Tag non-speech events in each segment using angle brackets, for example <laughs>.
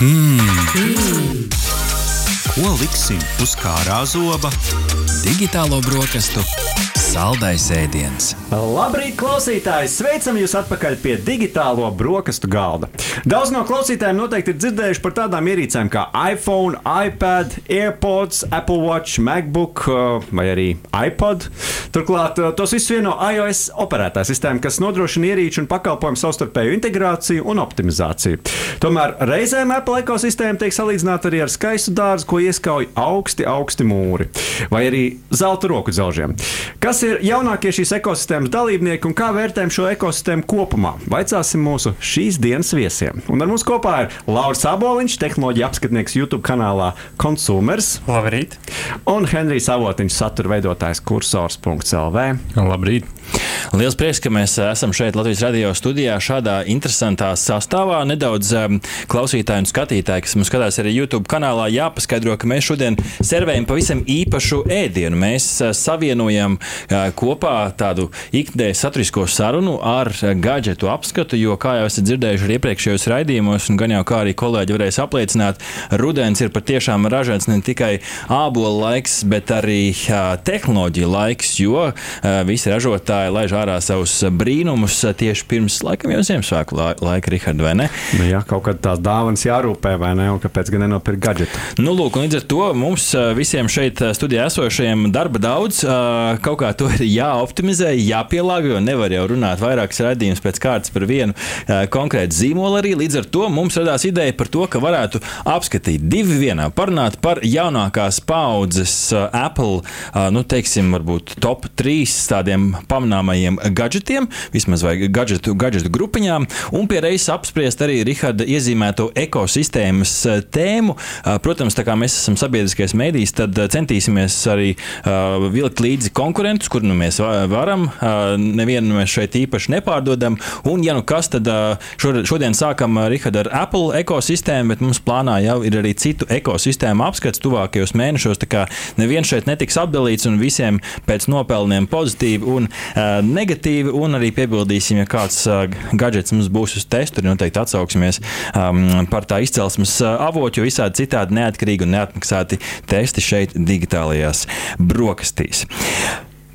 Hmm. Ko liksim uz kārā zoba? Digitālo brokastu saldais ēdiens. Labrīt, klausītāji! Sveicam jūs atpakaļ pie digitālo brokastu galda. Daudz no klausītājiem noteikti ir dzirdējuši par tādām ierīcēm kā iPhone, iPad, AirPods, Apple Watch, MacBook uh, vai arī iPod. Turklāt uh, tos visus vieno iOS operētā sistēma, kas nodrošina ierīču un pakalpojumu savstarpēju integrāciju un optimizāciju. Tomēr reizēm Apple ekosistēma tiek salīdzināta arī ar skaistu dārzu, ko ieskauj augsti, augsti mūri vai arī zelta roku dzelžiem. Kas ir jaunākie šīs ekosistēmas dalībnieki un kā vērtējam šo ekosistēmu kopumā? Vaicāsim mūsu šīs dienas viesiem. Un ar mums kopā ir Lauris Aboliņš, tehnoloģija apskatnieks YouTube kanālā Consumers. Labrīt! Un Henrijs Avotiņš, satura veidotājs kursors.lv. Labrīt! Liels prieks, ka mēs esam šeit Latvijas radio studijā šādā interesantā sastāvā. Nedaudz um, klausītāji un skatītāji, kas mums skatās arī YouTube kanālā, jāpaskaidro, ka mēs šodien servējam pavisam īpašu ēdienu. Mēs uh, savienojam kopā tādu ikdienas saturisko sarunu ar uh, gadgetu apskatu, jo, kā jau esat dzirdējuši arī iepriekšējos raidījumos, un gan jau kā arī kolēģi varēs apliecināt, rudens ir patiešām ražants ne tikai ābola laiks, bet arī uh, tehnoloģija laiks, jo visi ražotāji laiž ārā savus brīnumus tieši pirms, laikam, jau Ziemassvētku laika, Rihards, vai ne? Nu, jā, kaut kad tās dāvanas jārūpē, vai ne? Un kāpēc gan nenopirkt gadgetu? Nu, lūk, līdz ar to mums visiem šeit studijā esošajiem darba daudz. Kaut kā to ir jāoptimizē, jāpielāgo, jo nevar jau runāt vairākas raidījumus pēc kārtas par vienu konkrētu zīmolu arī. Līdz ar to mums radās ideja par to, ka varētu apskatīt divi vienā, parunāt par jaunākās paudzes Apple, nu, teiksim, varbūt top 3 tādiem pamanāmajiem gadgetiem, vismaz vai gadgetu, gadgetu grupiņām, un pie reizes apspriest arī Riharda iezīmēto ekosistēmas tēmu. Protams, tā kā mēs esam sabiedriskais mēdījis, tad centīsimies arī uh, vilkt līdzi konkurentus, kur nu mēs varam. Nevienu mēs šeit īpaši nepārdodam. Un, ja nu kas, tad šodien sākam Riharda ar Apple ekosistēmu, bet mums plānā jau ir arī citu ekosistēmu apskats tuvākajos mēnešos. Tā kā neviens šeit netiks apdalīts un visiem pēc nopelniem pozitīvi un negatīvi. Un arī piebildīsim, ja kāds gadgets mums būs uz testu, tad noteikti atsauksimies par tā izcelsmes avotu, jo visādi citādi neatkarīgi un neatmaksāti testi šeit digitālajās brokastīs.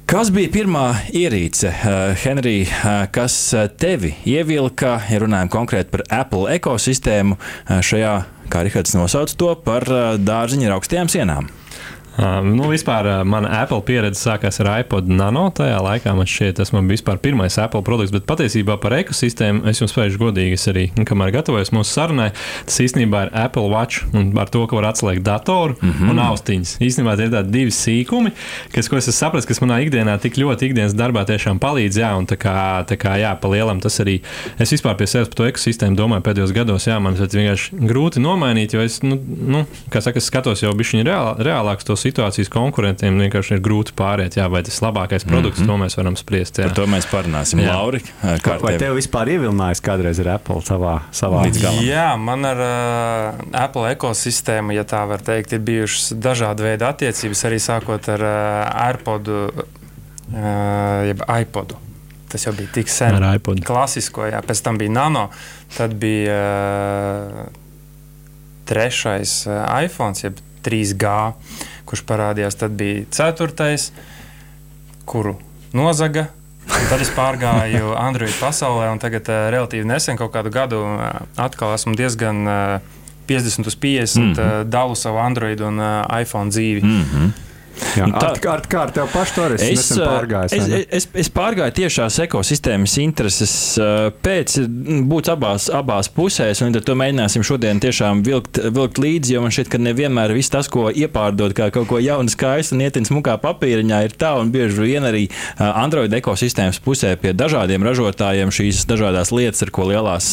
Kas bija pirmā ierīce, uh, Henrij, uh, kas tevi ievilka, ja runājam konkrēti par Apple ekosistēmu, šajā, kā Rihards nosauc to, par dārziņa ar augstajām sienām? Uh, nu, vispār mana Apple pieredze sākās ar iPod Nano. Tajā laikā man šķiet, tas man bija vispār pirmais Apple produkts, bet patiesībā par ekosistēmu es jums spēju godīgi arī, nu, kamēr gatavojos mūsu sarunai, tas īstenībā ir Apple Watch un ar to, ka var atslēgt datoru mm -hmm. un austiņas. Īstenībā tie ir tādi divi sīkumi, kas, ko es sapratu, kas manā ikdienā tik ļoti ikdienas darbā tiešām palīdz. Jā, un tā kā, tā kā jā, pa lielam tas arī. Es vispār pie sevis par to ekosistēmu domāju pēdējos gados, jā, man tas vienkārši grūti nomainīt, jo es, nu, nu kā saka, es skatos jau bišķiņu reāl, reālāks tos situācijas konkurentiem vienkārši ir grūti pāriet. Jā, vai tas labākais produkts, mm -hmm. to mēs varam spriest. Jā. Par to mēs parunāsim. Jā. Lauri, kā vai tev vispār ievilinājis kādreiz ar Apple savā, savā līdz galam? Jā, man ar uh, Apple ekosistēmu, ja tā var teikt, ir bijušas dažādi veidi attiecības, arī sākot ar uh, AirPodu, uh, jeb iPodu. Tas jau bija tik sen. Ar iPod. Klasisko, jā, pēc tam bija nano, tad bija uh, trešais uh, iPhone, jeb 3G kurš parādījās. Tad bija ceturtais, kuru nozaga. Tad es pārgāju <laughs> Android pasaulē, un tagad, uh, relatīvi nesen, kaut kādu gadu, uh, atkal esmu diezgan uh, 50 uz 50 mm -hmm. uh, dalu savu Android un uh, iPhone dzīvi. Mm -hmm. Jā, tā ir kā, kā ar tevi pašu to es, es, pārgājis, es, es, es, pārgāju tiešās ekosistēmas intereses pēc, būt abās, abās pusēs, un to mēģināsim šodien tiešām vilkt, vilkt līdzi, jo man šķiet, ka nevienmēr viss tas, ko iepārdod kā kaut ko jaunu, skaistu un ietins mukā papīriņā, ir tā, un bieži vien arī Android ekosistēmas pusē pie dažādiem ražotājiem šīs dažādas lietas, ar ko lielās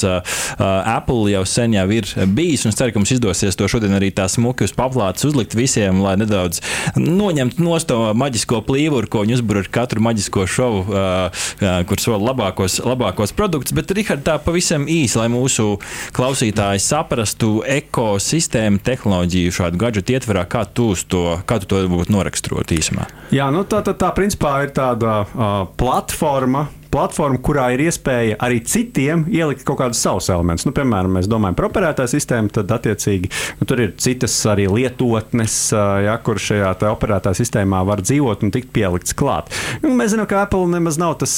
Apple jau sen jau ir bijis, un es ceru, ka mums izdosies to šodien arī tā smuki uz paplātes uzlikt visiem, lai nedaudz no noņemt no maģisko plīvuru, ko viņi uzbūr ar katru maģisko šovu, uh, kur sola labākos, labākos produktus. Bet, Rihard, tā pavisam īsi, lai mūsu klausītāji saprastu ekosistēmu, tehnoloģiju šādu gadžetu ietverā, kā tu to, kā tu to būtu noraksturot īsumā. Jā, nu tā, tā, tā principā ir tāda uh, platforma platforma, kurā ir iespēja arī citiem ielikt kaut kādus savus elementus. Nu, piemēram, mēs domājam par operētāju sistēmu, tad attiecīgi nu, tur ir citas arī lietotnes, ja, kur šajā operētāju sistēmā var dzīvot un tikt pielikts klāt. Nu, mēs zinām, ka Apple nemaz nav tas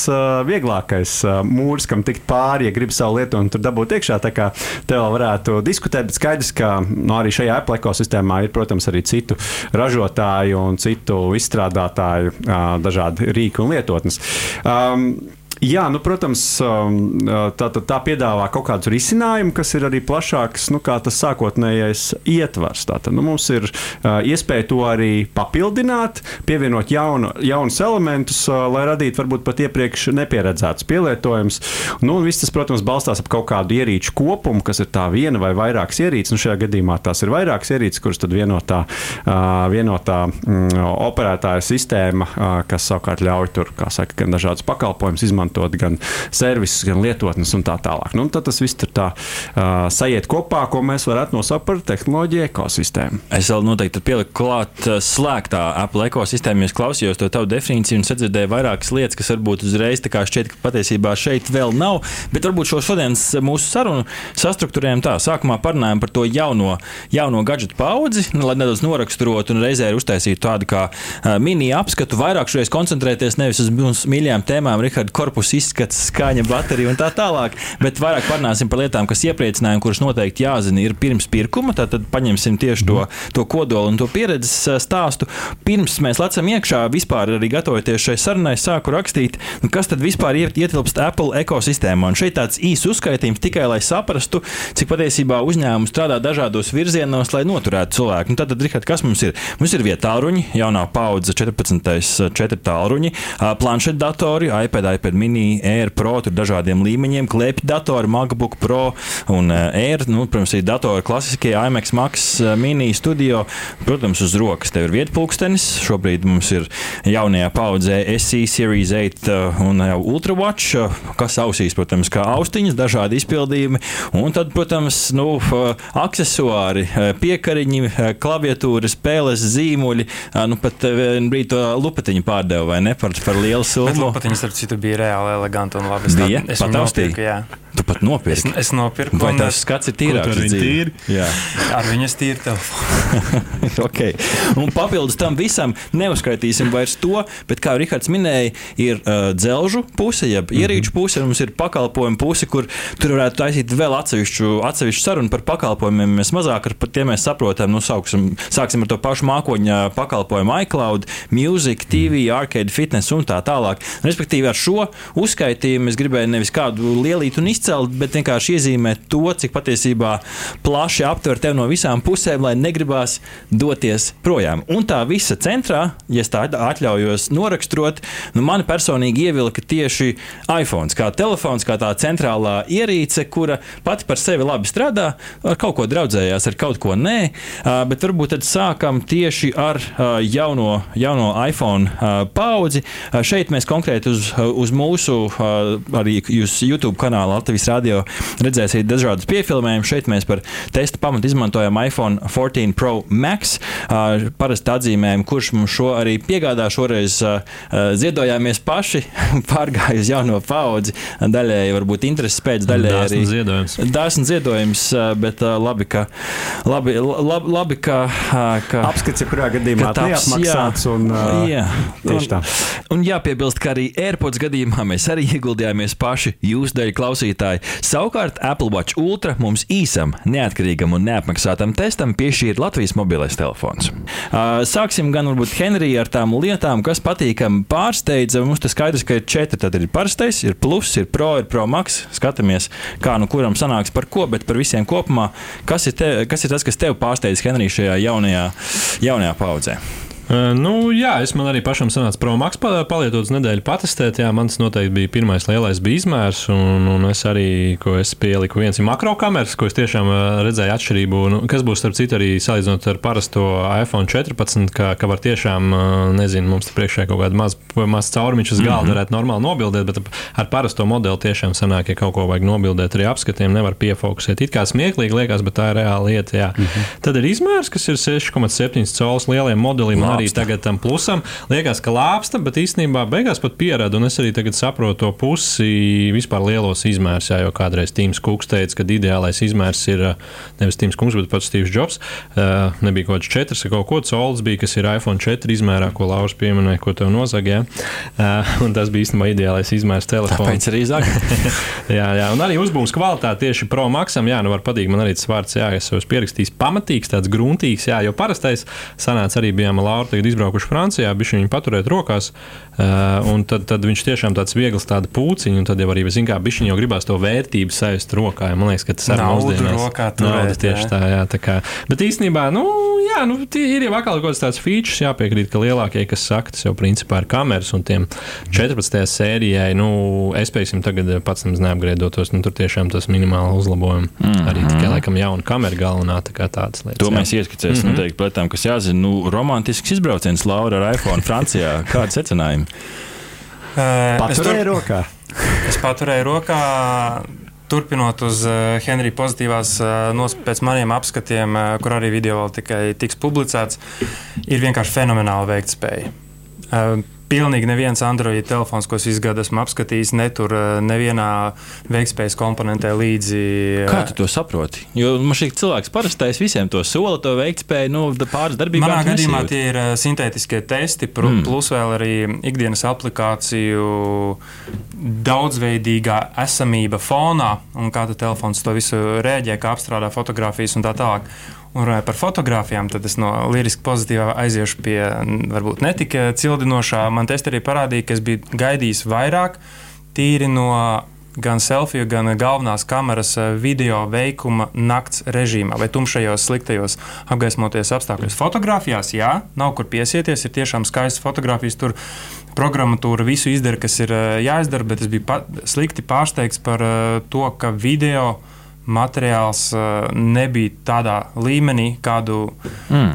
vieglākais mūrs, kam tikt pāri, ja grib savu lietotni tur dabūt iekšā. Tā kā te vēl varētu diskutēt, bet skaidrs, ka nu, arī šajā Apple ekosistēmā ir, protams, arī citu ražotāju un citu izstrādātāju dažādi rīki un lietotnes. Um, Jā, nu, protams, um, tā, tā, tā piedāvā kaut kādus risinājumus, kas ir arī plašāks nekā tas sākotnējais ietvars. Tātad, nu, mums ir uh, iespēja to arī papildināt, pievienot jaunu, jaunus elementus, uh, lai radītu varbūt pat iepriekš nepieredzētus pielietojumus. Nu, un viss tas, protams, balstās ap kaut kādu ierīču kopumu, kas ir tā viena vai vairākas ierīces. Nu, šajā gadījumā tās ir vairākas ierīces, kuras tad vienotā, uh, vienotā mm, operētāja sistēma, uh, kas savukārt ļauj tur, kā saka, gan dažādas pakalpojumus izmantot izmantot gan servisus, gan lietotnes un tā tālāk. Nu, tad tas viss tur tā uh, sajiet kopā, ko mēs varētu nosaukt par tehnoloģiju ekosistēmu. Es vēl noteikti pieliku klāt slēgtā Apple ekosistēmu. Es klausījos to tavu definīciju un sadzirdēju vairākas lietas, kas varbūt uzreiz šķiet, ka patiesībā šeit vēl nav. Bet varbūt šo šodienas mūsu sarunu sastruktūrējam tā. Sākumā parunājam par to jauno, jauno gadgetu paudzi, nu, lai nedaudz noraksturotu un reizē uztaisītu tādu kā mini apskatu. Vairāk šoreiz koncentrēties nevis uz mūsu mīļajām tēmām, Rihards Korpus korpusa izskats, skaņa, baterija un tā tālāk. Bet vairāk parunāsim par lietām, kas iepriecināja un kuras noteikti jāzina ir pirms pirkuma. Tad paņemsim tieši to, to kodolu un to pieredzes eh, stāstu. Pirms mēs lecam iekšā, vispār arī gatavoties šai sarunai, sāku rakstīt, nu, kas tad vispār ietilpst Apple ekosistēmā. Un šeit tāds īsts uzskaitījums tikai lai saprastu, cik patiesībā uzņēmumi strādā dažādos virzienos, lai noturētu cilvēku. Un tad, Rihard, kas mums ir? Mums ir vietā tālruņi, jaunā paudze 14. 4 tālruņi, planšetdatori, iPad, iPad mini Air Pro, tur dažādiem līmeņiem, klēpju datori, MacBook Pro un eh, Air. Nu, protams, ir datori klasiskie IMAX Max eh, mini studio. Protams, uz rokas tev ir vietpulkstenis. Šobrīd mums ir jaunajā paudzē SE Series 8 eh, un jau Ultrawatch, kas ausīs, protams, kā austiņas, dažādi izpildījumi. Un tad, protams, nu, aksesuāri, piekariņi, klaviatūras, spēles, zīmuļi. Nu, pat brīdi to lupatiņu pārdeva vai ne par, par lielu summu. Lupatiņas, starp citu, bija reāli reāli eleganti un labi. Bija, es pat nopirku, Tu pat nopirki. Es, es nopirku. Vai tas skats ir tīrāks? Tīri? Jā. Ar viņas tīru telefonu. <laughs> okay. Un papildus tam visam neuzskaitīsim vairs to, bet, kā Rihards minēja, ir uh, dzelžu puse, jeb mm -hmm. ierīču puse, un mums ir pakalpojumu puse, kur tur varētu taisīt vēl atsevišķu, atsevišķu sarunu par pakalpojumiem. Mēs mazāk ar tiem mēs saprotam, nu, sauksim, sāksim ar to pašu mākoņa pakalpojumu iCloud, Music, TV, mm. Arcade, Fitness un tā tālāk. Respektīvi, ar šo uzskaitījumu es gribēju nevis kādu lielītu un izcelt, bet vienkārši iezīmēt to, cik patiesībā plaši aptver tevi no visām pusēm, lai negribās doties projām. Un tā visa centrā, ja tā atļaujos noraksturot, nu, man personīgi ievilka tieši iPhone, kā telefons, kā tā centrālā ierīce, kura pati par sevi labi strādā, ar kaut ko draudzējās, ar kaut ko nē. Bet varbūt tad sākam tieši ar jauno, jauno iPhone paudzi. Šeit mēs konkrēti uz, uz mūsu arī YouTube kanāla Latvijas radio redzēsiet dažādus piefilmējumus. Šeit mēs par testa pamatu izmantojam iPhone 14 Pro Max. Parasti atzīmējam, kurš mums šo arī piegādā. Šoreiz ziedojāmies paši, <laughs> pārgāju uz jauno paudzi. Daļēji varbūt intereses pēc, daļēji arī ziedojums. Dāsns ziedojums, bet labi, ka, labi, labi, labi ka, ka apskats, kurā gadījumā tas ir apmaksāts. Un, uh, jā, tieši tā. Un, un jāpiebilst, ka arī AirPods gadījumā mēs arī <laughs> ieguldījāmies paši jūsu dēļ klausītāji. Savukārt Apple Watch Ultra mums īsam, neatkarīgam un neapmaksātam testam piešķīra Latvijas mobilais telefons. Sāksim gan varbūt Henrija ar tām lietām, kas patīkami pārsteidza. Mums tas skaidrs, ka ir četri. Tad ir parastais, ir plus, ir pro, ir pro max. Skatāmies, kā nu kuram sanāks par ko, bet par visiem kopumā. Kas ir, te, kas ir tas, kas tev pārsteidz Henrija šajā jaunajā, jaunajā paudzē? Nu, jā, es man arī pašam sanāca Promax palietot nedēļu patestēt. Jā, mans noteikti bija pirmais lielais bija izmērs, un, un es arī, ko es pieliku, viens ir makro kameras, ko es tiešām redzēju atšķirību. Nu, kas būs, starp citu, arī salīdzinot ar parasto iPhone 14, ka, ka var tiešām, nezinu, mums priekšā kaut kāda maza maz caurumiņš uz galda mm -hmm. varētu normāli nobildēt, bet ar parasto modeli tiešām sanāk, ja kaut ko vajag nobildēt arī apskatiem, nevar piefokusēt. It kā smieklīgi liekas, bet tā ir reāla lieta. Jā. Mm -hmm. Tad ir izmērs, kas ir 6,7 cm lieliem modelim. Wow arī tagad tam plusam. Liekas, ka lāpsta, bet īstenībā beigās pat pieradu. Un es arī tagad saprotu to pusi vispār lielos izmērs. Jā, jo kādreiz Tīms Kuks teica, ka ideālais izmērs ir uh, nevis Tīms Kungs, bet pats Steve's Jobs. Uh, nebija kaut kāds četrs, ka kaut ko solis bija, kas ir iPhone 4 izmērā, ko Lauris pieminēja, ko tev nozaga. Uh, un tas bija īstenībā ideālais izmērs telefonam. Tāpēc arī zāk. <laughs> jā, jā, un arī uzbūves kvalitāte tieši Pro Maxam. Jā, nu var patīk man arī tas vārds, jā, es esmu pierakstījis pamatīgs, tāds gruntīgs, jā, jo parastais sanāca arī bijām ar Lauru tagad izbraukuši Francijā, bija viņu paturēt rokās, uh, un tad, tad viņš tiešām tāds viegls, tāda pūciņa, un tad jau arī, zin kā, bišķiņ jau gribās to vērtību sajust rokā, ja man liekas, ka tas arī Naudu mūsdienās. rokā turēt, tieši tā, jā, tā kā. Bet īstenībā, nu, jā, nu, tie ir jau atkal kaut kāds tāds features, jāpiekrīt, ka lielākie, kas saka, tas jau principā ir kameras, un tiem 14. sērijai, nu, es, piemēram, tagad pats nemaz neapgriedotos, nu, tur tiešām tas minimāli uzlabojumi. Mm -hmm. Arī tikai laikam jauna kamera galvenā, tā kā tādas lietas. To jā. mēs ieskicēsim mm -hmm. noteikti pletām, kas jāzina. Nu, romantisks izbrauciens Laura ar iPhone Francijā. <laughs> Kādi secinājumi? Eh, Paturēja rokā. Es paturēju rokā, turpinot uz uh, Henrija pozitīvās, nos, pēc maniem apskatiem, kur arī video vēl tikai tiks publicēts, ir vienkārši fenomenāla veiktspēja. Pilnīgi neviens Android telefons, ko es gadu esmu apskatījis, netur uh, nevienā veiktspējas komponentē līdzi. uh, Kā tu to saproti? Jo man ka cilvēks parastais visiem to sola, to veiktspēju, nu, pāris darbībām. Manā gadījumā nesajūti. tie ir uh, sintētiskie testi, pr mm. plus vēl arī ikdienas aplikāciju daudzveidīgā esamība fonā un kā telefons to visu rēģē, kā apstrādā fotografijas un tā tālāk. Un runājot par fotografijām, tad es no liriski pozitīvā aiziešu pie varbūt netika cildinošā. Man testi arī parādīja, ka es biju gaidījis vairāk tīri no gan selfiju, gan galvenās kameras eh, video veikuma nakts režīmā vai tumšajos, sliktajos apgaismoties apstākļos. Fotografijās, jā, nav kur piesieties, ir tiešām skaistas fotografijas. Tur programmatūra visu izdara, kas ir eh, jāizdara, bet es biju slikti pārsteigts par eh, to, ka video materiāls eh, nebija tādā līmenī, kādu mm.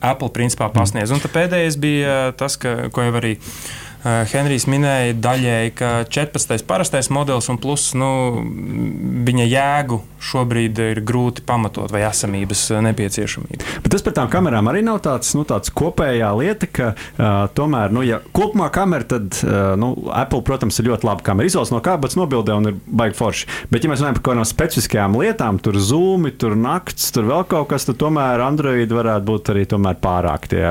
Apple principā pasniedz. Un tad pēdējais bija eh, tas, ka, ko jau arī uh, Henrijs minēja, daļēji, ka 14. parastais modelis un plus nu, viņa jēgu šobrīd ir grūti pamatot vai esamības eh, nepieciešamību. Bet tas par tām kamerām arī nav tāds, nu, tāds kopējā lieta, ka uh, tomēr, nu, ja kopumā kamera, tad uh, nu, Apple, protams, ir ļoti laba kamera. Izvēlas no kabatas nobildē un ir baigi forši. Bet, ja mēs runājam par kaut kādām specifiskām lietām, tur zūmi, tur nakts, tur vēl kaut kas, tad tomēr Android varētu būt arī tomēr pārāk tie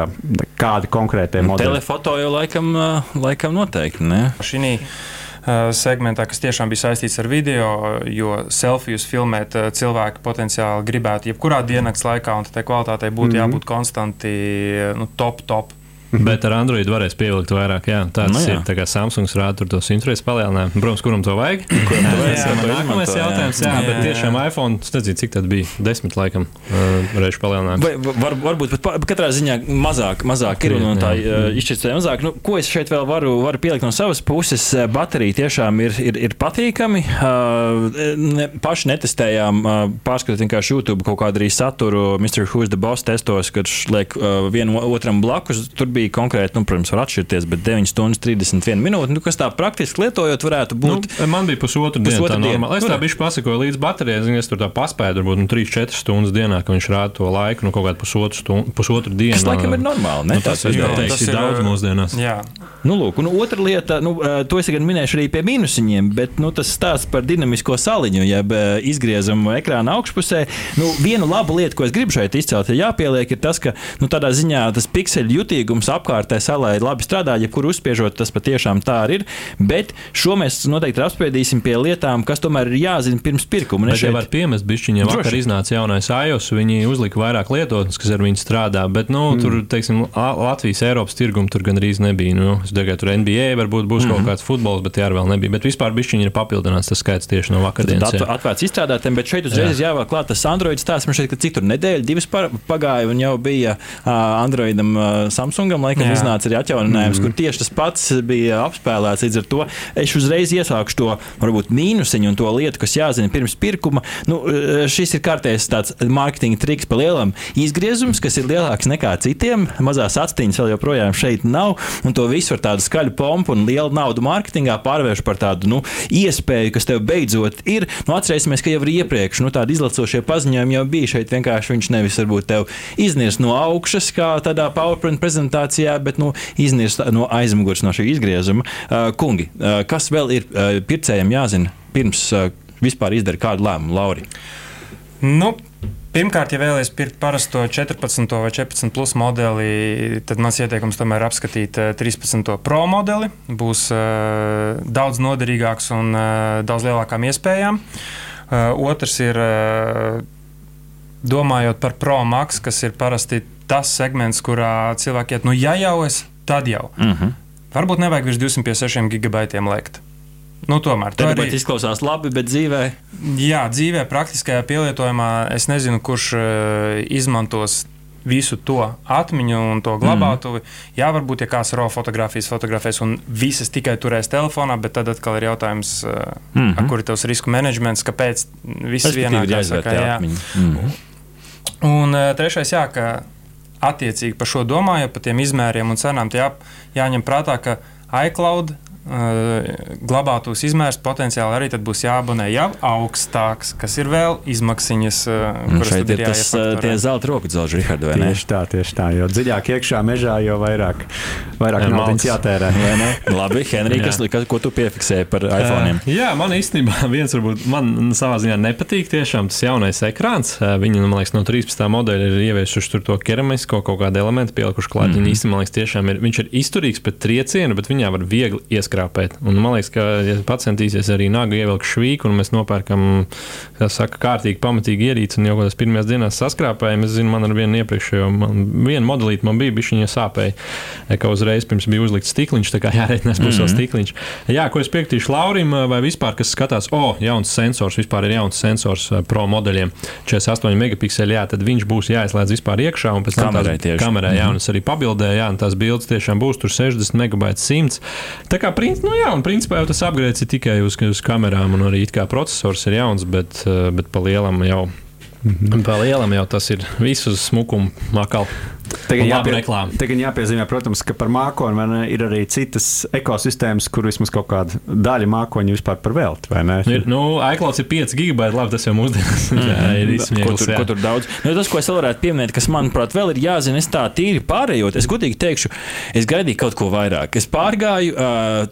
kādi konkrētie modeļi. Telefoto jau laikam, uh, <laughs> laikam noteikti. Ne? Šī uh, segmentā, kas tiešām bija saistīts ar video, jo selfijas filmēt uh, cilvēki potenciāli gribētu jebkurā diennakts laikā, un tai kvalitātei būtu mm -hmm. jābūt konstanti nu, top, top. <laughs> Bet ar Android varēs pievilkt vairāk. Jā, tāds Nu nu, jā. ir. Tā kā Samsungs rāda tur tos interesi palielinājumu. Protams, kuram to vajag? Kuram to vajag, jā, jā, to nākamais jā. jautājums. Jā, Jā, bet jā, tiešām iPhone, es nezinu, cik tad bija. Desmit, laikam, uh, reižu palielinājums. Vai, var, varbūt pat pa- katrā ziņā mazāk, mazāk ir un, un tā uh, izšķirtspēja mazāk. Nu, ko es šeit vēl varu, varu pielikt no savas puses? Baterija tiešām ir, ir, ir patīkami. Uh, ne, paši netestējām, uh, pārskatot vienkārši YouTube kaut kādu arī saturu. Mr. Who's the Boss testos, kad viņš liek uh, vienu otram blakus. Tur bija konkrēti, nu, protams, var atšķirties, bet 9 stundas 31 minūtes. Nu, kas tā praktiski lietojot, varētu būt. Nu, man bija pusotra diena. Pusotra Tā diena. Es Nu, tā biju pasakoju līdz baterijai. Zinu, es tur tā paspēju, varbūt nu, 3-4 stundas dienā, ka viņš rāda to laiku, nu, kaut kādu pusotru, stundu, pusotru dienu. Tas laikam ir normāli. Ne? Nu, tas ir, vidējais. teiks, ir daudz mūsdienās. Jā, Nu, lūk, un otra lieta, nu, to es gan minēšu arī pie mīnusiņiem, bet nu, tas stāsts par dinamisko saliņu, jeb izgriezumu ekrāna augšpusē. Nu, viena laba lieta, ko es gribu šeit izcelt, ir jāpieliek, ir tas, ka nu, tādā ziņā tas pikseļu jutīgums apkārtē salai labi strādā, jebkur uzspiežot, tas patiešām tā arī ir. Bet šo mēs noteikti apspriedīsim pie lietām, kas tomēr ir jāzina pirms pirkuma. Es jau šeit- var piemest, bišķiņā Droši. vakar iznāca jaunais iOS, viņi uzlika vairāk lietotnes, kas ar viņu strādā, bet, nu, mm. tur, teiksim, La- Latvijas, Eiropas tirguma tur gandrīz nebija. Nu, es domāju, tur NBA varbūt būs mm -hmm. kaut kāds futbols, bet jā, vēl nebija. Bet vispār bišķiņi ir papildināts tas skaits tieši no vakardienas. Tad atvērts izstrādātājiem, bet šeit uzreiz jā. jāvēl klāt tas Android stāsts. Man šeit, ka cik tur nedēļa, divas pagāja, un jau bija uh, Androidam, uh, Samsungam filmu, laikam, Jā. iznāca arī atjauninājums, mm. kur tieši tas pats bija apspēlēts. Līdz ar to es uzreiz iesākšu to varbūt mīnusiņu un to lietu, kas jāzina pirms pirkuma. Nu, šis ir kārtējs tāds mārketinga triks pa lielam izgriezums, kas ir lielāks nekā citiem. Mazās atstiņas vēl joprojām šeit nav, un to visu ar tādu skaļu pompu un lielu naudu mārketingā pārvērš par tādu nu, iespēju, kas tev beidzot ir. Nu, atcerēsimies, ka jau ir iepriekš nu, tādi izlacošie paziņojumi jau bija šeit. Vienkārši viņš nevis varbūt tev iznirs no augšas, kā tādā PowerPoint prezentācijā, bet nu, iznirs no aizmugures no šī izgriezuma. Uh, kungi, uh, kas vēl ir uh, pircējiem jāzina pirms vispār izdara kādu lēmumu, Lauri? Nu, Pirmkārt, ja vēlaties pirkt parasto 14 vai 14 plus modeli, tad mans ieteikums tomēr ir apskatīt eh, 13 pro modeli. Būs uh, daudz noderīgāks un uh, daudz lielākām iespējām. Uh, otrs ir, uh, domājot par pro max, kas ir parasti tas segments, kurā cilvēki iet, nu ja jau es, tad jau. Mm -hmm. Varbūt nevajag virs 256 gigabaitiem lekt. Nu, tomēr tā arī izklausās labi, bet dzīvē. Jā, dzīvē, praktiskajā pielietojumā es nezinu, kurš uh, izmantos visu to atmiņu un to glabātuvi. Mm. Jā, varbūt, ja kāds RAW fotografijas fotografēs un visas tikai turēs telefonā, bet tad atkal ir jautājums, mm -hmm. kur ir tavs risku menedžments, kāpēc viss vienā ir jāizvērtē jā. atmiņa. Mm -hmm. Un uh, trešais, jā, ka attiecīgi par šo domājot, par tiem izmēriem un cenām, jā, jāņem prātā, ka iCloud glabātos izmērs potenciāli arī būs jāabonē jau augstāks, kas ir vēl izmaksiņas, kuras šeit ir tas tie zelta roku dzelži, Rihard, vai ne? Tieši tā, tieši tā, jo dziļāk iekšā mežā, jo vairāk, vairāk naudas jātērē. <laughs> Labi, Henrij, kas, kas, ko tu piefiksēji par iPhone? Uh, jā, man īstenībā <laughs> viens varbūt man savā ziņā nepatīk tiešām tas jaunais ekrāns. Viņi, man liekas, no 13. modeļa ir ieviesuši tur to keramisko kaut kādu elementu, pielikuši klāt. Mm -hmm. Viņi īstenībā, man liekas, tiešām ir, viņš ir izturīgs pret triecienu, bet viņā var viegli ieskrāpēt. Un man liekas, ka, ja pacentīsies arī nagu ievilkt švīku, un mēs nopērkam, kā saka, kārtīgi, pamatīgi ierīci, un jau kādās pirmajās dienās saskrāpējam, es zinu, man ar vienu iepriekšējo, man vienu modelīti man bija, bija viņa sāpēja, ka uzreiz pirms bija uzlikts stikliņš, tā kā jārēķinās būs mm -hmm. stikliņš. Jā, ko es piekritīšu Laurim, vai vispār, kas skatās, o, oh, jauns sensors, vispār ir jauns sensors pro modeļiem, 48 megapikseli, jā, tad viņš būs jāizslēdz vispār iekšā, un pēc tam kamerā tieši. Kamerā, jā, un es arī pabildēju, jā, un tās bildes tiešām būs tur 60 megabaits 100. Tā kā, princi, nu jā, un principā jau tas upgrades ir tikai uz, uz kamerām, un arī processors ir jauns, bet, bet pa lielam jau. Mm -hmm. Pa lielam jau tas ir viss uz smukumu makala. Tagad, jāpie, tagad jāpiezīmē, protams, ka par mākoni ir arī citas ekosistēmas, kur vismaz kaut kāda daļa mākoņa vispār par velti. Ir, nu, iCloud ir 5 gigabaiti, labi, tas jau mūsdienās <laughs> mm. jā, ir izsmieklis. Ko tur, jā. ko tur daudz? Nu, tas, ko es vēl varētu pieminēt, kas manuprāt vēl ir jāzina, es tā tīri pārējot, es godīgi teikšu, es gaidīju kaut ko vairāk. Es pārgāju,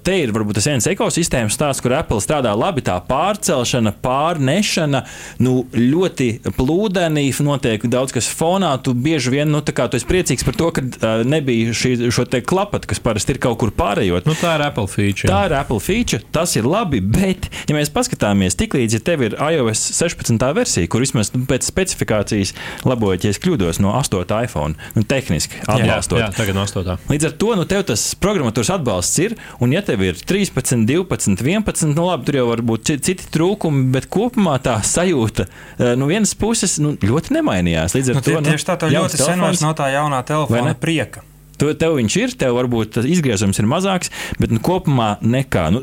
te ir varbūt tas viens ekosistēmas stāsts, kur Apple strādā labi, tā pārcelšana, pārnešana, nu, ļoti plūdenī, notiek daudz kas fonā, tu bieži vien, nu, tā kā tu esi priecīgs par to, ka uh, nebija šī, šo te klapatu, kas parasti ir kaut kur pārējot. Nu, tā ir Apple feature. Tā ir Apple feature, tas ir labi, bet, ja mēs paskatāmies, tiklīdz ja tev ir iOS 16. versija, kur vismaz nu, pēc specifikācijas labojiet, ja es kļūdos no 8. iPhone, nu, tehniski atbalstot. Jā, jā, tagad no 8. Līdz ar to, nu, tev tas programmatūras atbalsts ir, un ja tev ir 13, 12, 11, nu, labi, tur jau var būt citi trūkumi, bet kopumā tā sajūta no nu, vienas puses nu, ļoti nemainījās. Līdz ar nu, to, nu, tieši tā, tā ļoti sen vairs no tā jaunā telefona prieka. Tu, tev viņš ir, tev varbūt tas izgriezums ir mazāks, bet nu, kopumā nekā. Nu,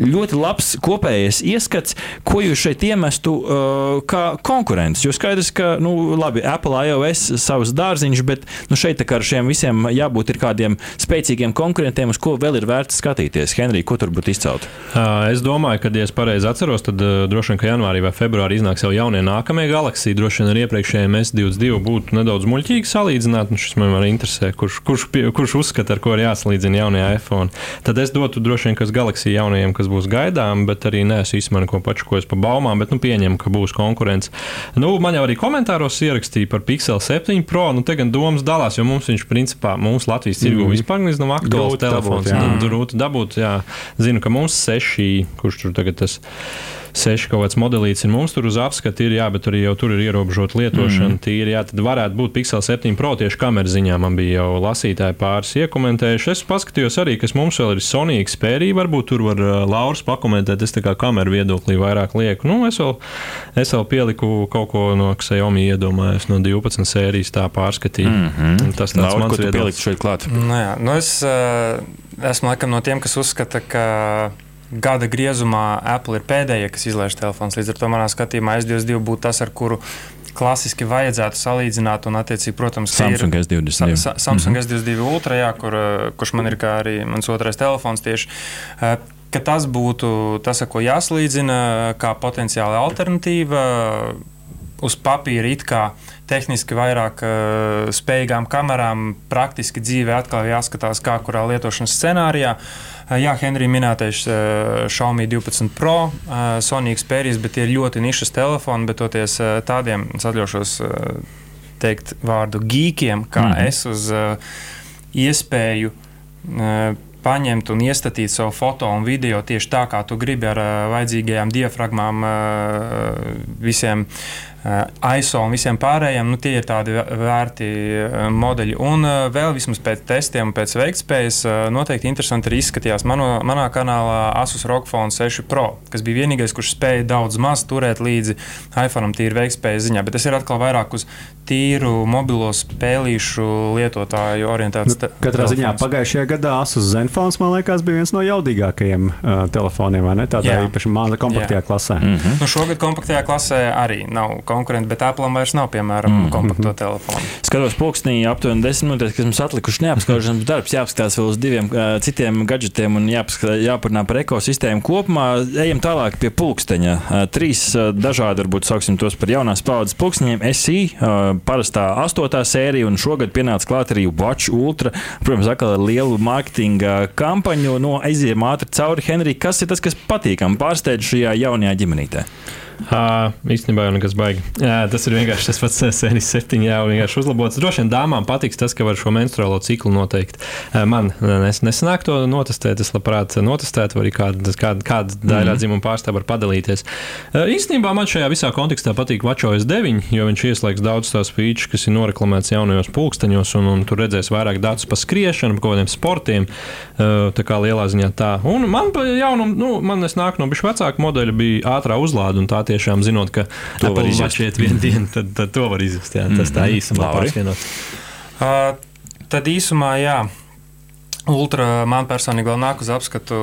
ļoti labs kopējais ieskats, ko jūs šeit iemestu uh, kā konkurents. Jo skaidrs, ka, nu, labi, Apple iOS savus dārziņus, bet nu, šeit ar šiem visiem jābūt kādiem spēcīgiem konkurentiem, uz ko vēl ir vērts skatīties. Henrij, ko tur būtu izcelt? Uh, es domāju, ka, ja es pareizi atceros, tad uh, droši vien, ka janvārī vai februārī iznāks jau jaunie nākamie galaxija. Droši vien ar iepriekšējiem S22 būtu nedaudz muļķīgi salīdzināt. Nu, šis man arī interesē, kurš, kurš pie, kurš uzskata, ar ko ir jāsalīdzina jaunie iPhone. Tad es dotu droši vien, kas Galaxy jaunajiem, kas būs gaidām, bet arī nesu īstenībā neko pašu, ko es pa baumām, bet nu, pieņemu, ka būs konkurence. Nu, man jau arī komentāros ierakstīja par Pixel 7 Pro. Nu, te gan domas dalās, jo mums viņš principā mūsu Latvijas tirgu mm. vispār nav aktuāls telefons. Dabūt, grūti dabūt, jā. Zinu, ka mums seši, kurš tur tagad tas ir seši kaut kāds modelīts ir mums tur uz apskati, ir, jā, bet tur jau tur ir ierobežota lietošana. Mm. Tīri, jā, tad varētu būt Pixel 7 Pro tieši kameras ziņā. Man bija jau lasītāji pāris iekomentējuši. Es paskatījos arī, kas mums vēl ir Sony Xperia. Varbūt tur var Lauris pakomentēt. Es tā kā kameru viedoklī vairāk lieku. Nu, es, vēl, es vēl pieliku kaut ko no Xiaomi iedomājos, no 12 sērijas tā pārskatīju. Mm -hmm. Tas tāds Lauri, mans viedoklis. pielikt šeit klāt? Nu, jā, nu es uh, esmu laikam no tiem, kas uzskata, ka gada griezumā Apple ir pēdējie, kas izlaiž telefons. Līdz ar to manā skatījumā S22 būtu tas, ar kuru klasiski vajadzētu salīdzināt. Un, attiecīgi, protams, ka ir- Samsung S22. Sa. Sa Samsung mm -hmm. S22 Ultra, jā, kur, uh, kurš man ir kā arī mans otrais telefons tieši. Ka tas būtu tas, ko jāsalīdzina, kā potenciāla alternatīva uz papīra it kā tehniski vairāk uh, spējīgām kamerām, praktiski dzīvē atkal jāskatās, kā kurā lietošanas scenārijā. Uh, jā, Henrija minētais uh, Xiaomi 12 Pro, uh, Sony Xperia, bet tie ir ļoti nišas telefoni, bet toties uh, tādiem, es atļaušos uh, teikt vārdu geekiem, kā mm. -hmm. es uz uh, iespēju uh, paņemt un iestatīt savu foto un video tieši tā, kā tu gribi, ar uh, vajadzīgajām diafragmām, uh, visiem uh, ISO un visiem pārējiem. Nu, tie ir tādi vē- vērti uh, modeļi. Un uh, vēl vismaz pēc testiem, un pēc veiktspējas, noteikti interesanti arī izskatījās mano, manā kanālā Asus ROG Phone 6 Pro, kas bija vienīgais, kurš spēja daudz maz turēt līdzi iPhone tīri veiktspējas ziņā. Bet tas ir atkal vairāk uz tīru mobilo spēlīšu lietotāju orientēts. te- Katrā ziņā telefons. pagājušajā gadā Asus Zenfons, man liekas, bija viens no jaudīgākajiem uh, telefoniem, vai ne? Tādā Jā. īpaši maza kompaktajā Jā. klasē. Mhm. Nu, šogad kompaktajā klasē arī nav konkurenti, bet Apple vairs nav, piemēram, mm -hmm. kompakto telefonu. Skatos, pulkstenī aptuveni 10 minūtes, kas mums atlikuši neapskaužams darbs. Jāapskatās vēl uz diviem uh, citiem gadgetiem un jāparunā par ekosistēmu kopumā. Ejam tālāk pie pulksteņa. Uh, trīs uh, dažādi, varbūt sauksim tos par jaunās paudzes pulksteņiem. SI, uh, parastā astotā sērija, un šogad pienāca klāt arī Watch Ultra. Protams, atkal ar lielu mārketinga kampaņu. No aiziem ātri cauri Henrija. Kas ir tas, kas patīkam pārsteidz šajā jaunajā ģimenītē? Uh, īstenībā jau nekas baigi. Jā, tas ir vienkārši tas pats sērijas septiņi, jau vienkārši uzlabots. Droši vien dāmām patiks tas, ka var šo menstruālo ciklu noteikt. Uh, man nes, nesanāk to notestēt, es labprāt notestētu, vai arī kāda, kāda, kāda daļa dzimuma pārstāvja var padalīties. Uh, īstenībā man šajā visā kontekstā patīk WatchOS 9, jo viņš ieslēgs daudz tās features, kas ir noreklamēts jaunajos pulksteņos, un, un tur redzēs vairāk datus par skriešanu, par kaut kādiem sportiem. Tā kā lielā ziņā tā. Un man pa jaunum, nu, man es nāku no bišķi vecāka modeļa, bija ātrā uzlāde, un tā tiešām zinot, ka To var Apple izjust. Watch iet vienu dienu, tad, tad to var izjust. Jā, tas tā īsumā Lauri? pārskienot. Uh, tad īsumā, jā. Ultra man personīgi vēl nāk uz apskatu,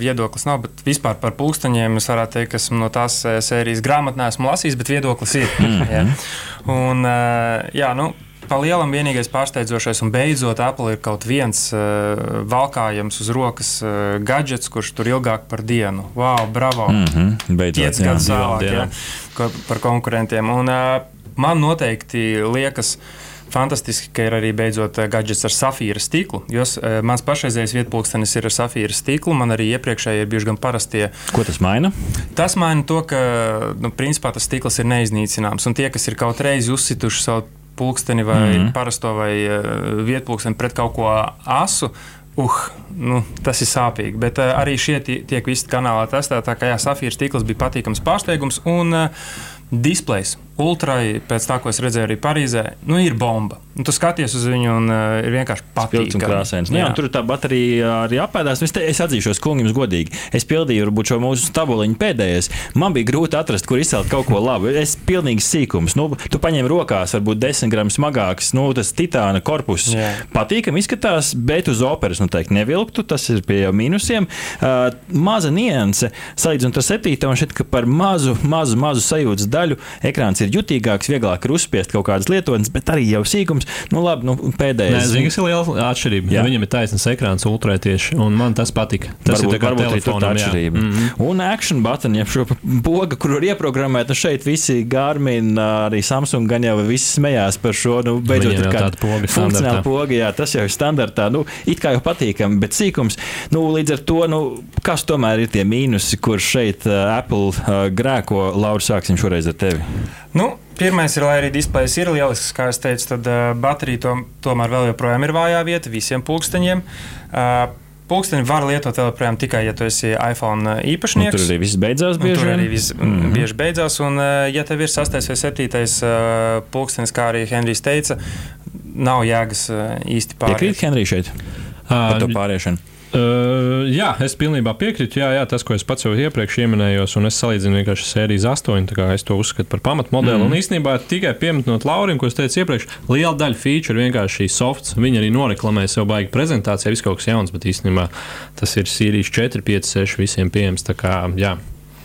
viedoklis nav, bet vispār par pulksteņiem es varētu teikt, ka esmu no tās eh, sērijas grāmatā neesmu lasījis, bet viedoklis ir. <laughs> jā. Un, eh, jā, nu, Pa lielam vienīgais pārsteidzošais, un beidzot Apple ir kaut viens uh, valkājams uz rokas uh, gadgets, kurš tur ilgāk par dienu. Wow, bravo! Mm -hmm, beidzot, Pieci jā. gadus vēlāk dienām. ko- par konkurentiem. Un, uh, man noteikti liekas. Fantastiski, ka ir arī beidzot gadgets ar safīra stiklu. Jo uh, mans pašreizējais vietpūkstenis ir ar safīra stiklu. Man arī iepriekšēji ir bijuši gan parastie. Ko tas maina? Tas maina to, ka nu, principā tas stikls ir neiznīcināms. Un tie, kas ir kaut reiz uzsituši savu pulksteni vai mm -hmm. parasto vai uh, vietpūksteni pret kaut ko asu. Uh, nu, tas ir sāpīgi. Bet uh, arī šie tie- tiek visi kanālā testēti. Tā kā jā, safīra stikls bija patīkams pārsteigums. Un uh, displejs ultrai, pēc tā, ko es redzēju arī Parīzē, nu, ir bomba. Un tu skaties uz viņu un uh, ir vienkārši patīkami. krāsains. Nu, jā, un tur tā baterija arī apēdās. Es, te, es atzīšos, kungam, godīgi. Es pildīju varbūt šo mūsu tabuliņu pēdējais. Man bija grūti atrast, kur izcelt kaut ko labu. Es pilnīgi sīkums. Nu, tu paņem rokās, varbūt 10 gramu smagāks, nu, tas titāna korpus. Jā. Patīkami izskatās, bet uz operas noteikti nevilktu. Tas ir pie mīnusiem. Uh, maza nianse, salīdzinot ar septīto, man šķiet, ka par mazu, mazu, mazu sajūtas daļu ekrāns ir jutīgāks, vieglāk ir uzspiest kaut kādas lietotnes, bet arī jau sīkums. Nu, labi, nu, Nē, pēdējais. zinu, kas ir liela atšķirība. Jā. Viņam ir taisnīgs ekrāns, ultrē tieši, un man tas patika. Tas varbūt, ir tā varbūt tā telefonam, jā. atšķirība. Mm. -hmm. Un action button, ja šo pogu, kur var ieprogrammēt, nu šeit visi Garmin, arī Samsung gan jau visi smējās par šo. Nu, beidzot, Viņiem ir kāda poga funkcionāla poga, jā, tas jau ir standartā. Nu, it kā jau patīkami, bet sīkums. Nu, līdz ar to, nu, kas tomēr ir tie mīnusi, kur šeit uh, Apple uh, grēko? Laura, sāksim šoreiz ar tevi. Nu, Pirmais ir, lai arī displejs ir lielisks, kā jau teicu, tad uh, baterija to, tomēr vēl joprojām ir vājā vieta visiem pulksteņiem. Uh, Pūksteni var lietot vēl joprojām tikai, ja tu esi iPhone Nu, īpašnieks. tur arī viss beidzās Un bieži tur arī viss mm. -hmm. bieži beidzās. Un, ja tev ir sastais vai septītais pulkstenis, kā arī Henrijs teica, nav jēgas īsti Piekrīt pārējais. Henrijs šeit par to Uh, pāriešanu. Uh, jā, es pilnībā piekrītu. Jā, jā, tas, ko es pats jau iepriekš pieminējos, un es salīdzinu vienkārši sērijas astoņu, tā kā es to uzskatu par pamatmodeli. Mm. Un īstenībā tikai pieminot Laurim, ko es teicu iepriekš, liela daļa feature vienkārši šī softs. Viņi arī noreklamē sev baigi prezentācijā, viss kaut kas jauns, bet īstenībā tas ir Sīrijas 4, 5, 6 visiem pieejams. Tā kā, jā,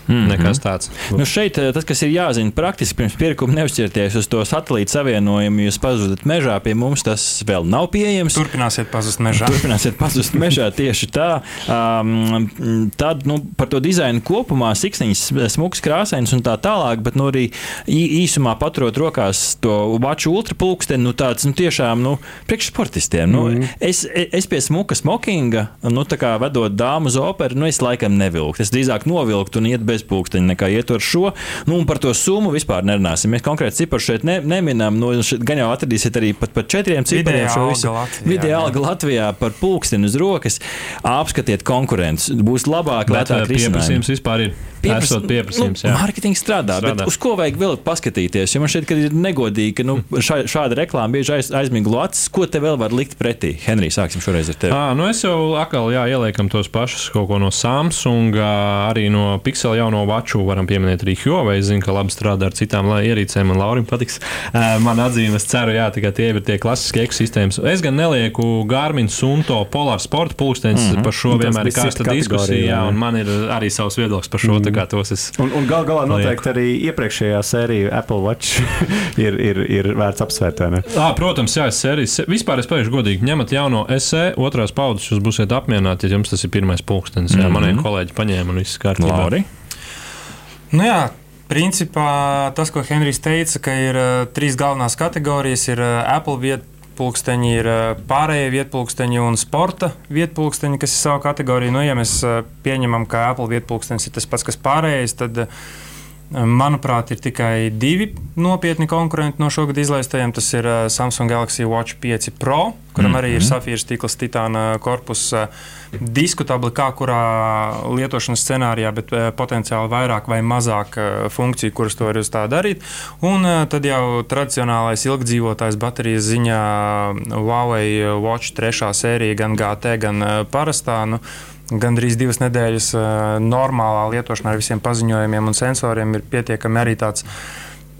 Mhm. nekas tāds. Nu šeit eh, tas, kas ir jāzina praktiski pirms pirkuma, neuzķerties uz to satelīta savienojumu. Jūs pazudat mežā, pie mums tas vēl nav pieejams. Turpināsiet pazust mežā. Turpināsiet pazust mežā <laughs> tieši tā. Um, tad nu, par to dizainu kopumā, siksniņas, smūgs, krāsains un tā tālāk, bet nu, arī īsumā paturot rokās to vaču ultrapulksteni, nu, tāds nu, tiešām nu, priekšsportistiem. Nu, mm. es, es pie smuka smokinga, nu, tā kā vedot dāmu uz operu, nu, es laikam nevilktu. Es drīzāk novilktu un iet bez pulksteņa nekā iet ar šo. Nu, un par to summu vispār nerunāsim. Mēs konkrēti ciparu šeit ne, neminam. Nu, šeit gan jau atradīsiet arī pat par četriem cipariem šo visu. Vidējā jā. alga Latvijā par pulksteni uz rokas. Apskatiet konkurences. Būs labāk, Bet lētāk uh, pieprasījums vispār ir. Piepras- Esot pieprasījums, nu, jā. mārketings strādā, strādā, bet uz ko vajag vēl paskatīties? Jo man šķiet, ka ir negodīgi, ka nu, <laughs> šā, šāda reklāma bieži aiz, aizmiglo acis. Ko te vēl var likt pretī? Henrijs, sāksim šoreiz ar tevi. À, nu es jau atkal jā, ieliekam tos pašus kaut ko no Samsung, ā, arī no Pixel jauno vaču. Varam pieminēt arī Huawei. Es zinu, ka labi strādā ar citām ierīcēm, un Laurim patiks. Ā, Man atzīme, es ceru, jā, tikai tie ir tie klasiskie ekosistēmas. Es gan nelieku Garmin Sunto Polar Sport pulkstenis. Mm -hmm. Par šo Tas vienmēr ir kategorija, diskusija, jā, un man ir arī savs viedoklis par šo. Mm. Tos es Un, un gal galā noteikti arī iepriekšējā sērija Apple Watch <laughs> ir, ir, ir vērts apsvērt. À, protams, jā, sērijas. Vispār es pateikšu godīgi, ņemat jauno SE, otrās paudzes, jūs būsiet apmierināti, ja jums tas ir pirmais pulkstenis. Jā, Mhm. mani kolēģi paņēma un viss kārtībā. Lauri? Nu jā, principā tas, ko Henrijs teica, ka ir uh, trīs galvenās kategorijas, ir uh, Apple vietpulksteņi, ir uh, pārējie vietpulksteņi un sporta vietpulksteņi, kas ir sava kategorija. Nu, ja mēs pieņemam, ka Apple vietpulkstenis ir tas pats, kas pārējais, tad uh, Manuprāt, ir tikai divi nopietni konkurenti no šogad izlaistajiem. Tas ir uh, Samsung Galaxy Watch 5 Pro, kuram arī ir safīra stikla titāna korpus. Uh, diskutabli, kā kurā lietošanas scenārijā, bet potenciāli vairāk vai mazāk funkciju, kuras to var uz tā darīt. Un tad jau tradicionālais ilgdzīvotājs baterijas ziņā Huawei Watch 3 sērija, gan GT, gan parastā. Nu, Gandrīz divas nedēļas normālā lietošanā ar visiem paziņojumiem un sensoriem ir pietiekami arī tāds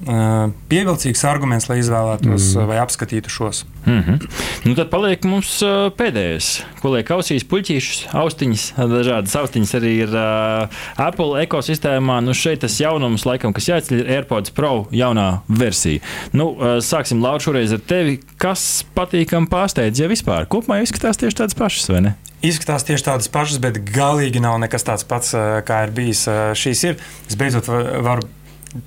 pievilcīgs arguments, lai izvēlētos mm. vai apskatītu šos. Mm -hmm. nu, tad paliek mums pēdējais, ko liek ausīs, puķīšus, austiņas. Dažādas austiņas arī ir uh, Apple ekosistēmā. Nu, šeit tas jaunums, laikam, kas jāatceļ, ir AirPods Pro jaunā versija. Nu, sāksim, Laura, šoreiz ar tevi. Kas patīkam pārsteidz, ja vispār? Kopumā izskatās tieši tādas pašas, vai ne? Izskatās tieši tādas pašas, bet galīgi nav nekas tāds pats, uh, kā ir bijis. Uh, Šīs ir. Es beidzot va- varu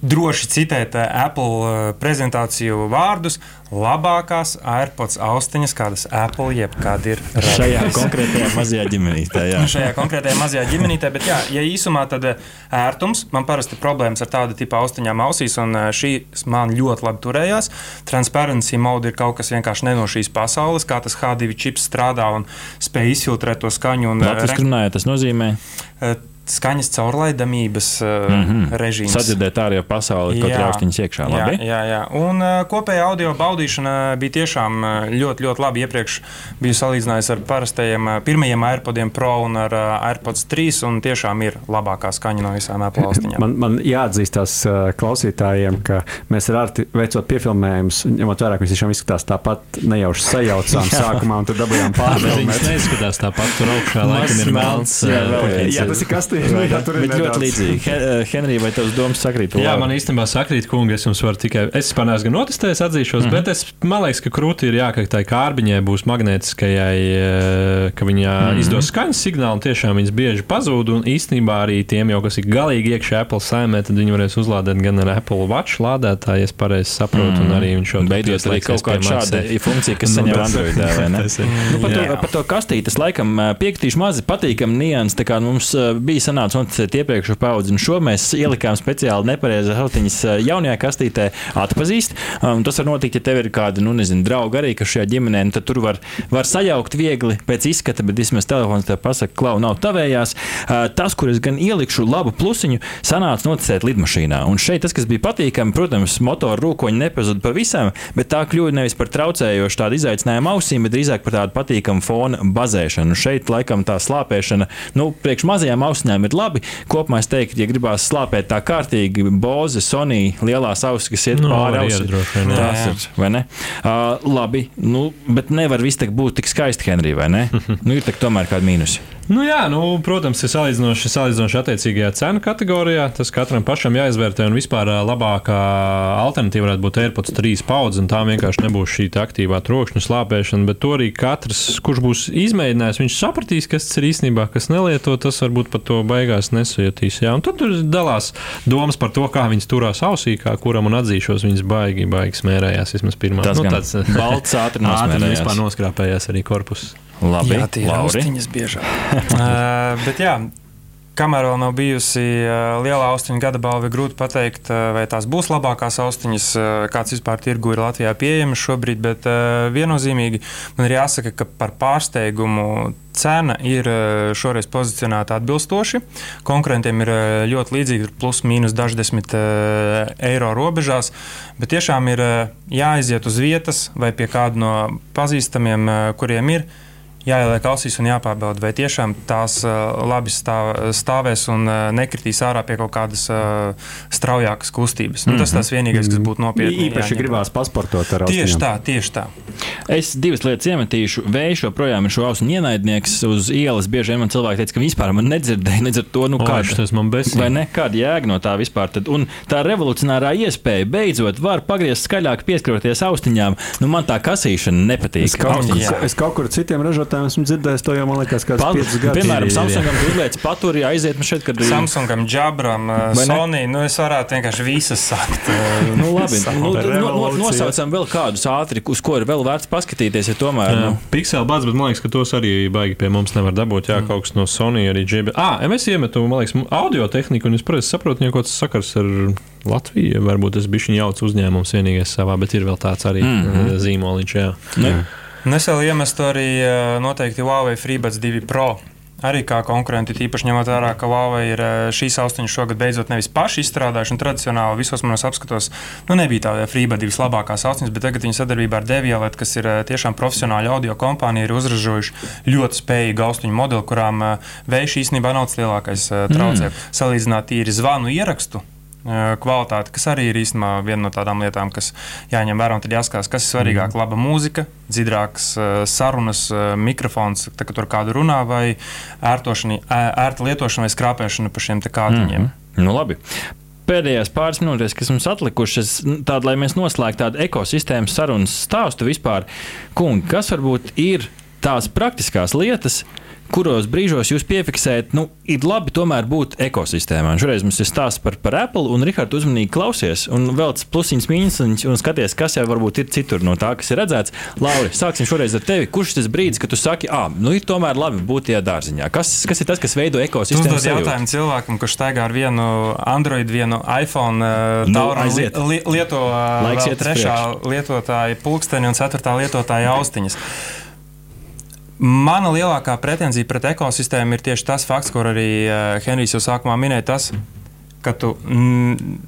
droši citēt uh, Apple uh, prezentāciju vārdus. Labākās AirPods austiņas, kādas Apple jebkad ir Šajā radījusi. konkrētajā mazajā ģimenītē. jā. <laughs> Šajā konkrētajā mazajā ģimenītē. Bet, jā, ja īsumā tad eh, ērtums, man parasti problēmas ar tādu tipu austiņām ausīs, un eh, šī man ļoti labi turējās. Transparency mode ir kaut kas vienkārši ne no šīs pasaules, kā tas H2 čips strādā un spēj izfiltrēt to skaņu. Un, eh, Latvijas runājot, tas nozīmē eh, Skaņas caurlaidamības mm Mhm. -hmm. režīms. sadzirdēt ārējo pasauli, kaut Jā. kā austiņas iekšā. Jā, Labi? jā, jā. Un uh, kopējā audio baudīšana bija tiešām uh, ļoti, ļoti labi. Iepriekš biju salīdzinājis ar parastajiem uh, pirmajiem AirPodiem Pro un ar uh, AirPods 3. Un tiešām ir labākā skaņa no visām Apple austiņām. Man, man jāatzīstās uh, klausītājiem, ka mēs ar Arti veicot piefilmējumus, ņemot vērā, ka viņš tiešām izskatās tāpat nejauši sajaucām <laughs> <laughs> sākumā un tad dabūjām Bet pārdomāt. viņas neizskatās tāpat. Tur augšā laikam ir melns. jā, ā, vēl pakeits. Jā, tas ir kastīns. Jā, tur ir Bet ļoti līdzīgi. He- eh, Henrij, vai tavs domas sakrīt? Jā, man īstenībā sakrīt, kungi, es jums varu tikai. Es neesmu gan notestējis, atzīšos, mm -hmm. bet es, man liekas, ka krūti ir jā, ka tai kārbiņai būs magnētiskajai, eh, ka viņa mm -hmm. izdos skaņas signālu, un tiešām viņas bieži pazūd. Un īstenībā arī tiem, jau, kas ir galīgi iekšā Apple saimē, tad viņi varēs uzlādēt gan ar Apple Watch lādētāju, ja es pareizi saprotu, mm -hmm. un arī viņš jau Beidzot, arī kaut kāda šāda funkcija, kas <laughs> Nu, saņem tas- Androidā, vai ne? <laughs> tas ir. Nu, par, to, par to kastīti es laikam eh, piekritīšu mazi patīkam nianses. Tā kā mums bija sanāca noticēt iepriekšējo paudzi, un šo mēs ielikām speciāli nepareizā autiņas uh, jaunajā kastītē atpazīst. Um, tas var notikt, ja tev ir kāda, nu, nezinu, drauga arī, kas šajā ģimenē, nu, tad tur var, var sajaukt viegli pēc izskata, bet vismaz telefons tev pasaka, klau, nav tavējās. Uh, tas, kur es gan ielikšu labu plusiņu, sanāca noticēt lidmašīnā. Un šeit tas, kas bija patīkami, protams, motora rūkoņi nepazuda pavisam, bet tā kļuva nevis par traucējošu tādu izaicinājumu ausīm, bet drīzāk par tādu patīkamu fona bazēšanu. Šeit, laikam, tā slāpēšana, nu, priekš mazajām austiņām ir labi. Kopumā es teiktu, ja gribās slāpēt tā kārtīgi, Boze, Sonija, lielās ausis, kas iet Nu, pāri ausīm. Tas ir, vai ne? Uh, labi, nu, bet nevar viss būt tik skaisti, Henrij, vai ne? <laughs> nu, ir tak tomēr kādi mīnusi. Nu, jā, nu, protams, ir salīdzinoši, salīdzinoši attiecīgajā cenu kategorijā. Tas katram pašam jāizvērtē. Un vispār labākā alternatīva varētu būt AirPods 3 paudze. un Tā vienkārši nebūs šī aktīvā trokšņa slāpēšana. Bet to arī katrs, kurš būs izmēģinājis, viņš sapratīs, kas tas ir īstenībā, kas nelieto. Tas varbūt pat to beigās nesajutīs. Jā. Un tad tur dalās domas par to, kā viņas turās ausī, kā kuram un atzīšos, viņas baigi, baigi smērējās. Vismaz pirmā Tas nu, tāds balts ātri <laughs> ātri nosmērējās. vispār noskrāpējās arī korpus. Labi, Jā, tie ir austiņas biežāk. uh, <laughs> bet jā, kamēr vēl nav bijusi uh, liela austiņa gada balva, grūti pateikt, uh, vai tās būs labākās austiņas, uh, kāds vispār tirgu ir Latvijā pieejamas šobrīd. Bet uh, viennozīmīgi man ir jāsaka, ka par pārsteigumu cena ir šoreiz pozicionēta atbilstoši. Konkurentiem ir ļoti līdzīga, plus mīnus daždesmit uh, eiro robežās. Bet tiešām ir jāaiziet uz vietas vai pie kāda no pazīstamiem, kuriem ir jāieliek ausīs un jāpārbauda, vai tiešām tās uh, labi stāv, stāvēs un uh, nekritīs ārā pie kaut kādas uh, straujākas kustības. Nu, tas tas vienīgais, kas būtu nopietni. Īpaši jāņem. gribās pasportot ar Tieši austiņām. tā, tieši tā. Es divas lietas iemetīšu. Vējš joprojām ir šo ausu ienaidnieks. Uz ielas bieži vien man cilvēki teica, ka vispār man nedzirdēja, līdz ar to, nu, O, kāda tas man besī. Vai ne? Kāda jēga no tā vispār? Tad, un tā revolucionārā iespēja beidzot var pagriezt skaļāk, pieskaroties austiņām. Nu, man tā kasīšana nepatīk. Es kaut, es kaut kur citiem ražotājiem esmu dzirdējis, to jau man liekas, kāds Pal- 5 gadus. Piemēram, Ir, ir, ir. Samsungam uzliec paturi, aiziet man šeit, kad ir. Samsungam, Jabram, Vai ne? Sony, nu es varētu vienkārši visas sakt. uh, <laughs> Nu, labi, nu, no, nosaucam vēl kādus ātri, uz ko ir vēl vērts paskatīties. Ja tomēr, nu, Pixel bats, bet man liekas, ka tos arī baigi pie mums nevar dabūt. Jā, kaut kas no Sony arī JB. Ah, es iemetu, man liekas, audio tehniku, un es pareizi saprotu, ka kaut kas sakars ar Latviju. Varbūt tas bija viņa jauts uzņēmums vienīgais savā, bet ir vēl tāds arī mm. -hmm. zīmoliņš. Jā. ne, Un es vēl iemestu arī uh, noteikti Huawei FreeBuds 2 Pro. Arī kā konkurenti, tīpaši ņemot vērā, ka Huawei ir uh, šīs austiņas šogad beidzot nevis paši izstrādājuši, un tradicionāli visos manos apskatos nu, nebija tāda FreeBuds divas labākās austiņas, bet tagad viņi sadarbībā ar Deviolet, kas ir uh, tiešām profesionāla audio kompānija, ir uzražojuši ļoti spējīgu austiņu modeli, kurām vējš īstenībā nav tas lielākais traucējums. Mm. Salīdzināt tīri zvanu ierakstu kvalitāti, kas arī ir īstenībā viena no tādām lietām, kas jāņem vērā. un Tad jāskatās, kas ir svarīgāk. Mhm. Laba mūzika, dziļākas sarunas, mikrofons, tā, kad tur kādu runā, vai ērtošana, ērta lietošana vai skrāpēšana pa šiem kādiņiem. Mm nu, labi. Pēdējās pāris minūtēs, kas mums atlikušas, tāda, lai mēs noslēgtu tādu ekosistēmas sarunas stāstu vispār, kungi, kas varbūt ir tās praktiskās lietas, kuros brīžos jūs piefiksējat, nu, ir labi tomēr būt ekosistēmā. Šoreiz mums ir stāsts par, par Apple, un Rihards uzmanīgi klausies, un vēl tas plusiņš, mīnus, un skaties, kas jau varbūt ir citur no tā, kas ir redzēts. Lauri, sāksim šoreiz ar tevi. Kurš tas brīdis, kad tu saki, ah, nu, ir tomēr labi būt tajā dārziņā? Kas, kas ir tas, kas veido ekosistēmu? uzdod sajūtu? jautājumu cilvēkam, kurš staigā ar vienu Android, vienu iPhone, Nu, tālu aiziet. li, lieto trešā lietotāja pulksteni un ceturtā lietotāja austiņas. Mana lielākā pretenzija pret ekosistēmu ir tieši tas fakts, kur arī uh, Henrijs jau sākumā minēja, tas, ka tu mm,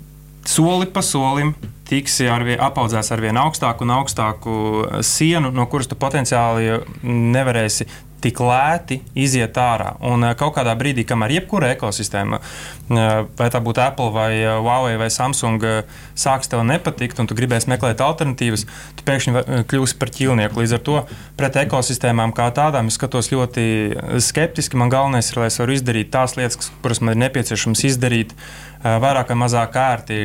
soli pa solim tiksi arvien, apaudzēts ar vien augstāku un augstāku eh, sienu, no kuras tu potenciāli nevarēsi tik lēti iziet ārā. Un eh, kaut kādā brīdī, kamēr jebkura ekosistēma, eh, vai tā būtu Apple, vai eh, Huawei, vai Samsung, sāks tev nepatikt, un tu gribēsi meklēt alternatīvas, tu pēkšņi kļūsi par ķīlnieku. Līdz ar to pret ekosistēmām kā tādām es skatos ļoti skeptiski. Man galvenais ir, lai es varu izdarīt tās lietas, kuras man ir nepieciešams izdarīt, vairāk vai mazāk ērti.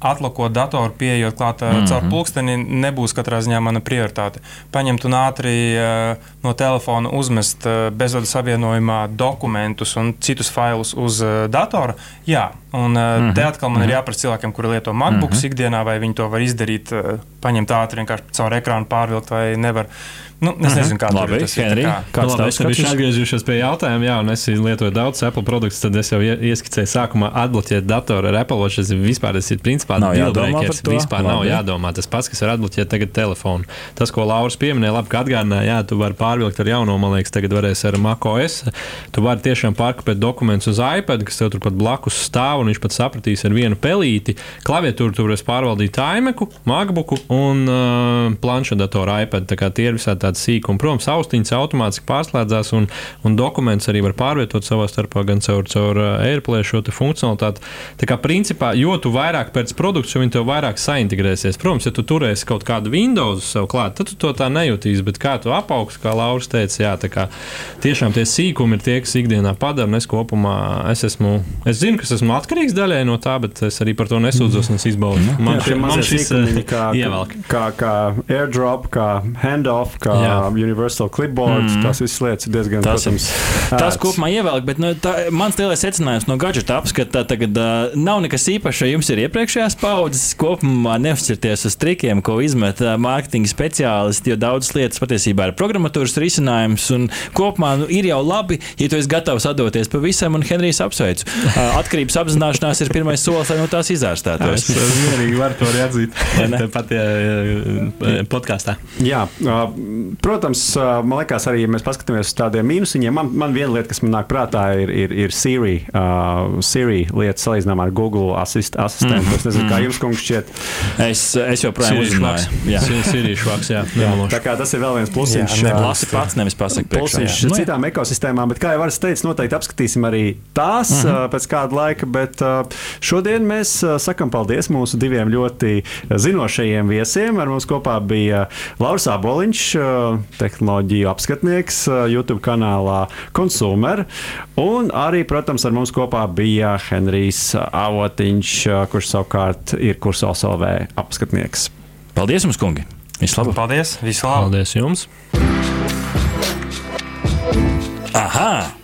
Atlakot datoru, pieejot klāt mm -hmm. caur pulksteni, nebūs katrā ziņā mana prioritāte. Paņemt un ātri uh, no telefona uzmest uh, bezvadu savienojumā dokumentus un citus failus uz uh, datora. Jā, un uh, -hmm. te atkal man mm -hmm. ir jāprasa cilvēkiem, kuri lieto MacBooks mm -hmm. ikdienā, vai viņi to var izdarīt, uh, paņemt ātri vienkārši caur ekrānu pārvilkt vai nevar. Nu, es nezinu, kā Labi, tas Henri, ir. kāds Labi, tavs es biju atgriezušies pie jautājuma, jā, un es lietoju daudz Apple produktus, tad es jau ie- ieskicēju sākumā atbloķēt datoru ar Apple Watch. Tas ir vispār, tas ir principā Nav dealbreakers. Vispār nav Labi. jādomā. Tas pats, kas var atbloķēt tagad telefonu. Tas, ko Lauris pieminēja, labi, ka atgādināja, jā, tu vari pārvilkt ar jauno, man liekas, tagad varēs ar macOS. Tu vari tiešām pārkopēt dokumentus uz iPad, kas tev turpat blakus stāv, un viņš pat sapratīs ar vienu pelīti. Klaviatūru tu varēsi pārvaldīt iMacu, MacBooku un uh, planšetdatoru iPad. Tā kā tie ir visādi tādi sīkumi. Protams, austiņas automātiski pārslēdzās, un, un dokumentus arī var pārvietot savā starpā gan caur, caur uh, AirPlay šo funkcionalitāti. Tā kā principā, jo tu vairāk pēc produktu, jo viņi tev vairāk saintegrēsies. Protams, ja tu turēsi kaut kādu Windows sev klāt, tad tu to tā nejutīsi. Bet kā tu apaugs, kā Lauris teica, jā, tā kā tiešām tie sīkumi ir tie, kas ikdienā padara. Es kopumā es esmu, es zinu, ka es esmu atkarīgs daļai no tā, bet es arī par to nesūdzos un es izbaudu. Man, Jā, šie šī, man šis sīkumiņi, uh, kā, kā, kā airdrop, kā handoff, kā Jā. universal clipboard. Mm. Tās visas lietas ir diezgan, Tas ir- protams, ērts. kopumā ievelk, bet nu, tā, mans lielais secinājums no gadgeta apskata tagad uh, nav nekas īpašs. ja Jums ir iepriekšējās paudzes kopumā neuzķerties uz trikiem, ko izmet uh, mārketinga speciālisti, jo daudzas lietas patiesībā ir programmatūras risinājums. un Kopumā nu, ir jau labi, ja tu esi gatavs atdoties pavisam, un Henrijs apsveicu. Uh, atkarības apzināšanās ir pirmais solis, lai no tās Es izārstētos. uh, mierīgi varu to arī atzīt. <laughs> Uh, podkāstā. Jā, protams, man liekas, arī, ja mēs paskatāmies uz tādiem mīnusiņiem, man, man viena lieta, kas man nāk prātā, ir, ir, ir Siri, uh, Siri lieta salīdzinājumā ar Google asist, asistentu. Es nezinu, kā jums, kungs, šķiet. Es, es joprojām uzrunāju. Jā. Sirīšu vaks, jā. Tā kā tas ir vēl viens plusiņš. Jā, ā, Lasi pats, nevis pasaki priekšā. Pulsiņš Jā. Nu, jā. citām ekosistēmām, bet, kā jau es teicu, noteikti apskatīsim arī tās Mhm. -huh. pēc kāda laika. Bet uh, šodien mēs sakam paldies mūsu diviem ļoti zinošajiem viesiem. Ar mums kopā bija Lauris Aboliņš, tehnoloģiju apskatnieks YouTube kanālā Consumer. Un arī, protams, ar mums kopā bija Henrijs Avotiņš, kurš savukārt ir Kursors LV apskatnieks. Paldies jums, kungi! Vislabāk! Paldies! Visu labu! Paldies jums! Aha!